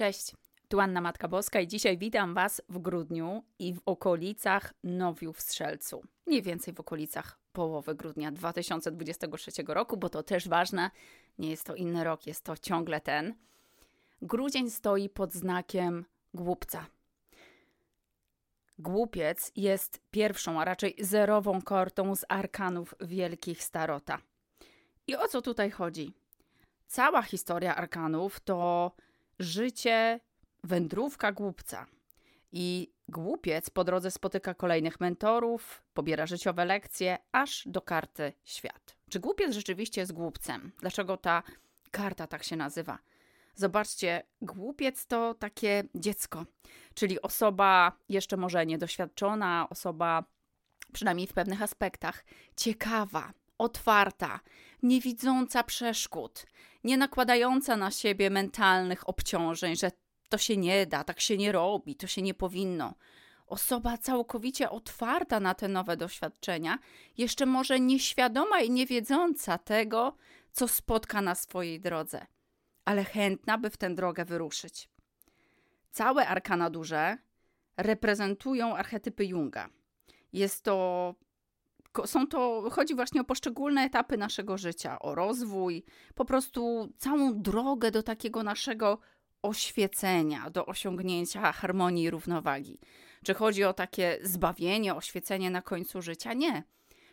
Cześć, tu Anna Matka Boska i dzisiaj witam Was w grudniu i w okolicach Nowiu w Strzelcu. Mniej więcej w okolicach połowy grudnia 2023 roku, bo to też ważne, nie jest to inny rok, jest to ciągle ten. Grudzień stoi pod znakiem głupca. Głupiec jest pierwszą, a raczej zerową kortą z arkanów wielkich starota. I o co tutaj chodzi? Cała historia arkanów to życie wędrówka głupca. I głupiec po drodze spotyka kolejnych mentorów, pobiera życiowe lekcje, aż do karty świat. Czy głupiec rzeczywiście jest głupcem? Dlaczego ta karta tak się nazywa? Zobaczcie, głupiec to takie dziecko, czyli osoba jeszcze może niedoświadczona, osoba przynajmniej w pewnych aspektach ciekawa, otwarta, nie widząca przeszkód, nie nakładająca na siebie mentalnych obciążeń, że to się nie da, tak się nie robi, to się nie powinno. Osoba całkowicie otwarta na te nowe doświadczenia, jeszcze może nieświadoma i niewiedząca tego, co spotka na swojej drodze, ale chętna, by w tę drogę wyruszyć. Całe arkana duże reprezentują archetypy Junga. Jest to są to, chodzi właśnie o poszczególne etapy naszego życia, o rozwój, po prostu całą drogę do takiego naszego oświecenia, do osiągnięcia harmonii i równowagi. Czy chodzi o takie zbawienie, oświecenie na końcu życia? Nie.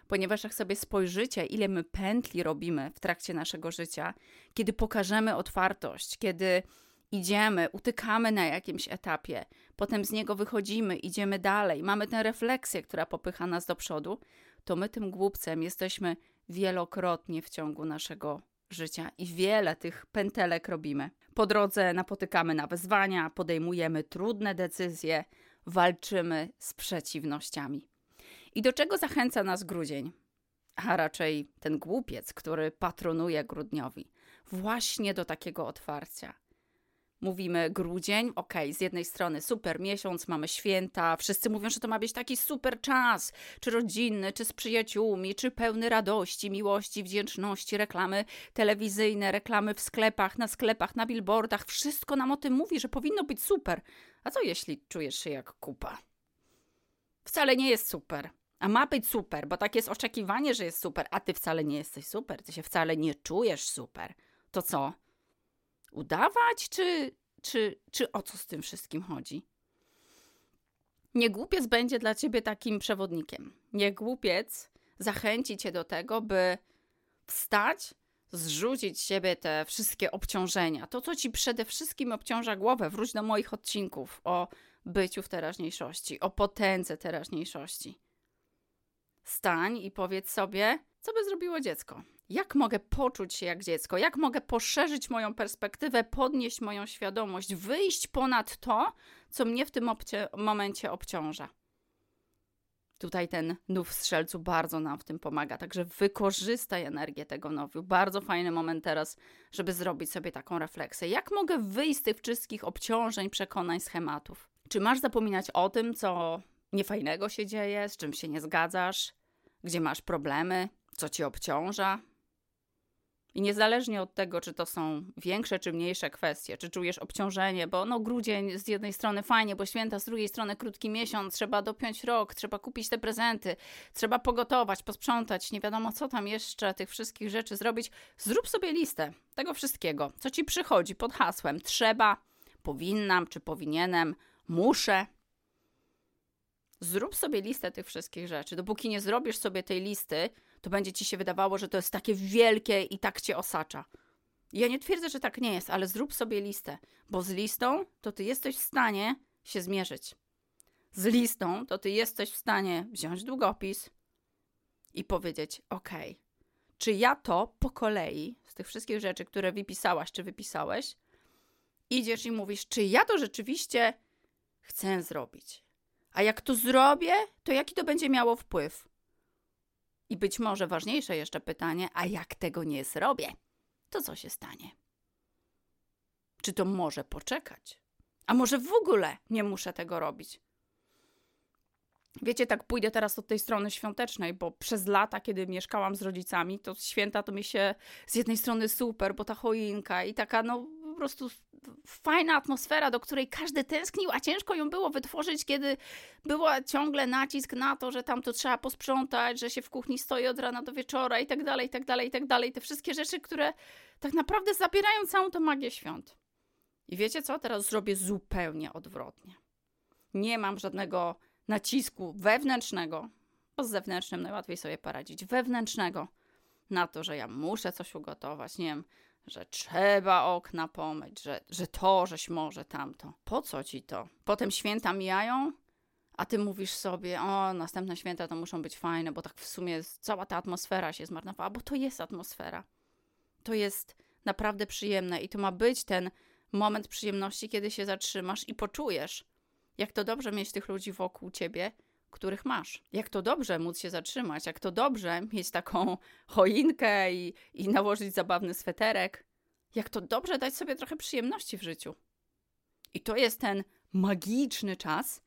Ponieważ jak sobie spojrzycie, ile my pętli robimy w trakcie naszego życia, kiedy pokażemy otwartość, kiedy idziemy, utykamy na jakimś etapie, potem z niego wychodzimy, idziemy dalej, mamy tę refleksję, która popycha nas do przodu, to my tym głupcem jesteśmy wielokrotnie w ciągu naszego życia i wiele tych pętelek robimy. Po drodze napotykamy na wyzwania, podejmujemy trudne decyzje, walczymy z przeciwnościami. I do czego zachęca nas grudzień? A raczej ten głupiec, który patronuje grudniowi. Właśnie do takiego otwarcia mówimy grudzień, ok, z jednej strony super miesiąc, mamy święta, wszyscy mówią, że to ma być taki super czas, czy rodzinny, czy z przyjaciółmi, czy pełny radości, miłości, wdzięczności, reklamy telewizyjne, reklamy w sklepach, na sklepach, na billboardach, wszystko nam o tym mówi, że powinno być super. A co jeśli czujesz się jak kupa? Wcale nie jest super. A ma być super, bo tak jest oczekiwanie, że jest super, a ty wcale nie jesteś super, ty się wcale nie czujesz super. To co? Udawać, czy, czy, czy o co z tym wszystkim chodzi? Nie głupiec będzie dla ciebie takim przewodnikiem. Nie głupiec zachęci cię do tego, by wstać, zrzucić z siebie te wszystkie obciążenia. To, co ci przede wszystkim obciąża głowę, wróć do moich odcinków o byciu w teraźniejszości, o potędze teraźniejszości. Stań i powiedz sobie, co by zrobiło dziecko. Jak mogę poczuć się jak dziecko? Jak mogę poszerzyć moją perspektywę, podnieść moją świadomość, wyjść ponad to, co mnie w tym momencie obciąża? Tutaj ten nów strzelcu bardzo nam w tym pomaga, także wykorzystaj energię tego nowiu. Bardzo fajny moment teraz, żeby zrobić sobie taką refleksję. Jak mogę wyjść z tych wszystkich obciążeń, przekonań, schematów? Czy masz zapominać o tym, co niefajnego się dzieje, z czym się nie zgadzasz, gdzie masz problemy, co ci obciąża? I niezależnie od tego, czy to są większe czy mniejsze kwestie, czy czujesz obciążenie, bo no grudzień z jednej strony fajnie, bo święta, z drugiej strony krótki miesiąc, trzeba dopiąć rok, trzeba kupić te prezenty, trzeba pogotować, posprzątać, nie wiadomo co tam jeszcze, tych wszystkich rzeczy zrobić. Zrób sobie listę tego wszystkiego, co ci przychodzi pod hasłem trzeba, powinnam czy powinienem, muszę. Zrób sobie listę tych wszystkich rzeczy. Dopóki nie zrobisz sobie tej listy, to będzie ci się wydawało, że to jest takie wielkie i tak cię osacza. Ja nie twierdzę, że tak nie jest, ale zrób sobie listę, bo z listą to ty jesteś w stanie się zmierzyć. Z listą to ty jesteś w stanie wziąć długopis i powiedzieć: OK, czy ja to po kolei z tych wszystkich rzeczy, które wypisałaś czy wypisałeś, idziesz i mówisz, czy ja to rzeczywiście chcę zrobić. A jak to zrobię, to jaki to będzie miało wpływ? I być może ważniejsze jeszcze pytanie, a jak tego nie zrobię, to co się stanie? Czy to może poczekać? A może w ogóle nie muszę tego robić? Wiecie, tak pójdę teraz od tej strony świątecznej, bo przez lata, kiedy mieszkałam z rodzicami, to święta to mi się z jednej strony super, bo ta choinka i taka, no prostu fajna atmosfera, do której każdy tęsknił, a ciężko ją było wytworzyć, kiedy był ciągle nacisk na to, że tam to trzeba posprzątać, że się w kuchni stoi od rana do wieczora i tak dalej, i tak dalej, i tak dalej. Te wszystkie rzeczy, które tak naprawdę zabierają całą tę magię świąt. I wiecie co? Teraz zrobię zupełnie odwrotnie. Nie mam żadnego nacisku wewnętrznego, bo z zewnętrznym najłatwiej sobie poradzić, wewnętrznego na to, że ja muszę coś ugotować, nie wiem, że trzeba okna pomyć, że, że to, żeś może tamto. Po co ci to? Potem święta mijają, a ty mówisz sobie, o, następne święta to muszą być fajne, bo tak w sumie cała ta atmosfera się zmarnowała, bo to jest atmosfera. To jest naprawdę przyjemne i to ma być ten moment przyjemności, kiedy się zatrzymasz i poczujesz, jak to dobrze mieć tych ludzi wokół ciebie, których masz. Jak to dobrze móc się zatrzymać, jak to dobrze mieć taką choinkę i, i nałożyć zabawny sweterek. Jak to dobrze dać sobie trochę przyjemności w życiu. I to jest ten magiczny czas,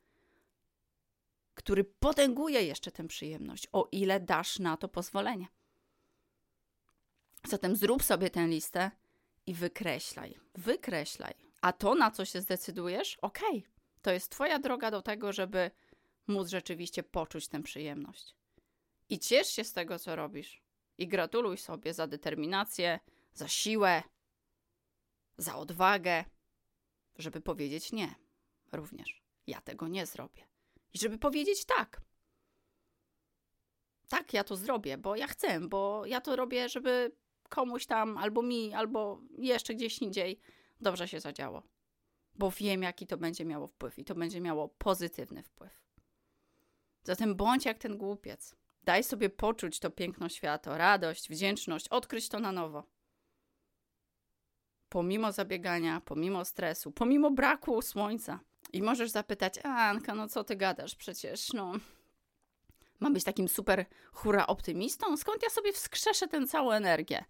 który potęguje jeszcze tę przyjemność, o ile dasz na to pozwolenie. Zatem zrób sobie tę listę i wykreślaj. Wykreślaj. A to, na co się zdecydujesz, okej. Okay. To jest Twoja droga do tego, żeby móc rzeczywiście poczuć tę przyjemność. I ciesz się z tego, co robisz. I gratuluj sobie za determinację, za siłę, za odwagę, żeby powiedzieć nie. Również ja tego nie zrobię. I żeby powiedzieć tak. Tak, ja to zrobię, bo ja chcę, bo ja to robię, żeby komuś tam, albo mi, albo jeszcze gdzieś indziej dobrze się zadziało. Bo wiem, jaki to będzie miało wpływ i to będzie miało pozytywny wpływ. Zatem bądź jak ten głupiec. Daj sobie poczuć to piękno świata, radość, wdzięczność, odkryć to na nowo. Pomimo zabiegania, pomimo stresu, pomimo braku słońca. I możesz zapytać, a Anka, no co ty gadasz? Przecież, no, mam być takim super hura optymistą? Skąd ja sobie wskrzeszę tę całą energię?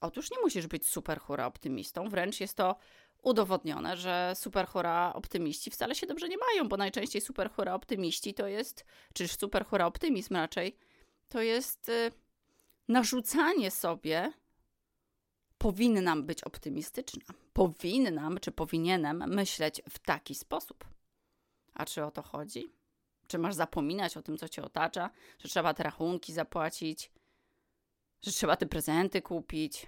Otóż nie musisz być super hura optymistą, wręcz jest to udowodnione, że superhora optymiści wcale się dobrze nie mają, bo najczęściej superhora optymiści to jest, czy superhora optymizm raczej, to jest y, narzucanie sobie powinnam być optymistyczna. Powinnam, czy powinienem myśleć w taki sposób. A czy o to chodzi? Czy masz zapominać o tym, co cię otacza? Że trzeba te rachunki zapłacić? Że trzeba te prezenty kupić?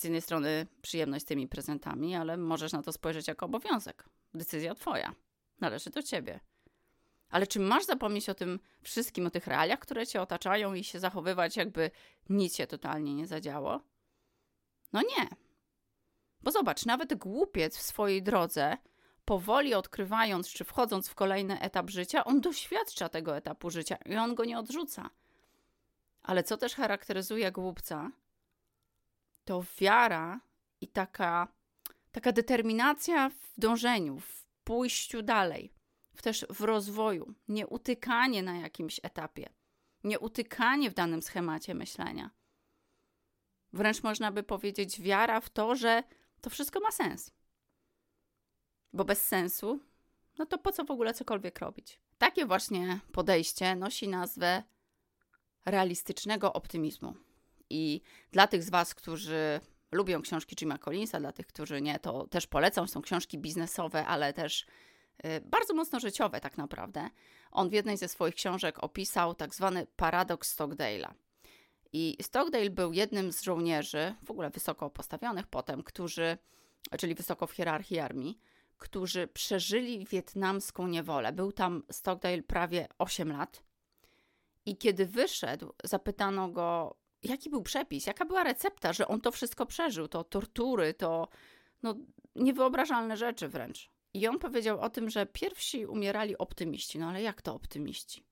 Z jednej strony przyjemność z tymi prezentami, ale możesz na to spojrzeć jako obowiązek. Decyzja twoja. Należy do ciebie. Ale czy masz zapomnieć o tym wszystkim, o tych realiach, które cię otaczają i się zachowywać, jakby nic się totalnie nie zadziało? No nie. Bo zobacz, nawet głupiec w swojej drodze, powoli odkrywając czy wchodząc w kolejny etap życia, on doświadcza tego etapu życia i on go nie odrzuca. Ale co też charakteryzuje głupca, to wiara i taka, taka determinacja w dążeniu, w pójściu dalej, w też w rozwoju, nie utykanie na jakimś etapie, nie utykanie w danym schemacie myślenia. Wręcz można by powiedzieć wiara w to, że to wszystko ma sens. Bo bez sensu, no to po co w ogóle cokolwiek robić? Takie właśnie podejście nosi nazwę realistycznego optymizmu. I dla tych z Was, którzy lubią książki Jima Collinsa, dla tych, którzy nie, to też polecam. Są książki biznesowe, ale też y, bardzo mocno życiowe, tak naprawdę. On w jednej ze swoich książek opisał tak zwany paradoks Stockdale'a. I Stockdale był jednym z żołnierzy, w ogóle wysoko postawionych potem, którzy, czyli wysoko w hierarchii armii, którzy przeżyli wietnamską niewolę. Był tam Stockdale prawie 8 lat. I kiedy wyszedł, zapytano go, jaki był przepis, jaka była recepta, że on to wszystko przeżył, to tortury, to no, niewyobrażalne rzeczy wręcz. I on powiedział o tym, że pierwsi umierali optymiści. No ale jak to optymiści?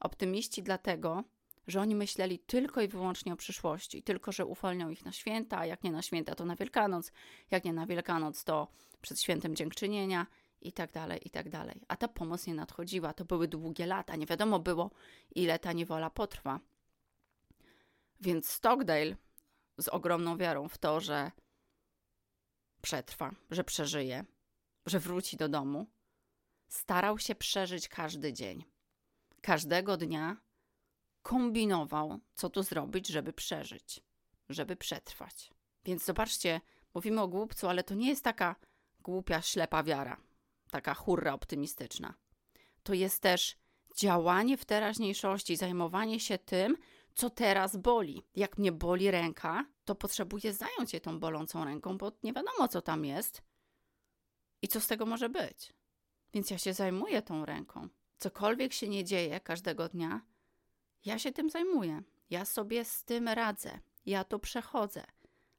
Optymiści dlatego, że oni myśleli tylko i wyłącznie o przyszłości, tylko że uwolnią ich na święta, a jak nie na święta, to na Wielkanoc, jak nie na Wielkanoc, to przed świętem dziękczynienia i tak dalej, i tak dalej. A ta pomoc nie nadchodziła, to były długie lata, nie wiadomo było, ile ta niewola potrwa. Więc Stockdale z ogromną wiarą w to, że przetrwa, że przeżyje, że wróci do domu, starał się przeżyć każdy dzień. Każdego dnia kombinował, co tu zrobić, żeby przeżyć, żeby przetrwać. Więc zobaczcie, mówimy o głupcu, ale to nie jest taka głupia, ślepa wiara, taka hurra optymistyczna. To jest też działanie w teraźniejszości, zajmowanie się tym, co teraz boli. Jak mnie boli ręka, to potrzebuję zająć się tą bolącą ręką, bo nie wiadomo, co tam jest i co z tego może być. Więc ja się zajmuję tą ręką. Cokolwiek się nie dzieje każdego dnia, ja się tym zajmuję. Ja sobie z tym radzę. Ja to przechodzę.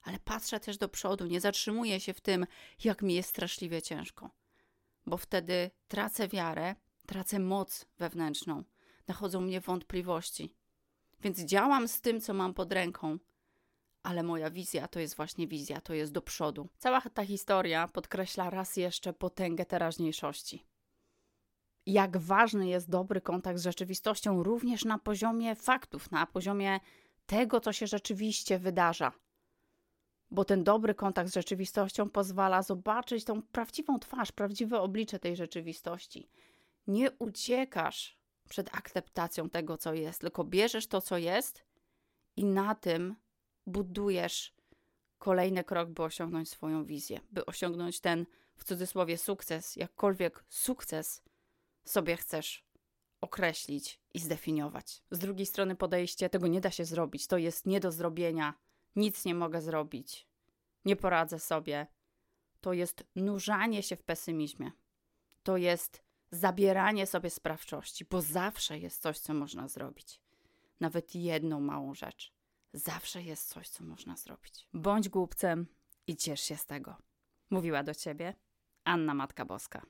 Ale patrzę też do przodu, nie zatrzymuję się w tym, jak mi jest straszliwie ciężko. Bo wtedy tracę wiarę, tracę moc wewnętrzną, nachodzą mnie wątpliwości. Więc działam z tym, co mam pod ręką, ale moja wizja to jest właśnie wizja, to jest do przodu. Cała ta historia podkreśla raz jeszcze potęgę teraźniejszości. Jak ważny jest dobry kontakt z rzeczywistością, również na poziomie faktów, na poziomie tego, co się rzeczywiście wydarza. Bo ten dobry kontakt z rzeczywistością pozwala zobaczyć tą prawdziwą twarz, prawdziwe oblicze tej rzeczywistości. Nie uciekasz przed akceptacją tego, co jest, tylko bierzesz to, co jest i na tym budujesz kolejny krok, by osiągnąć swoją wizję, by osiągnąć ten w cudzysłowie sukces, jakkolwiek sukces sobie chcesz określić i zdefiniować. Z drugiej strony podejście tego nie da się zrobić, to jest nie do zrobienia, nic nie mogę zrobić, nie poradzę sobie. To jest nurzanie się w pesymizmie. To jest zabieranie sobie sprawczości, bo zawsze jest coś, co można zrobić. Nawet jedną małą rzecz. Zawsze jest coś, co można zrobić. Bądź głupcem i ciesz się z tego. Mówiła do ciebie Anna Matka Boska.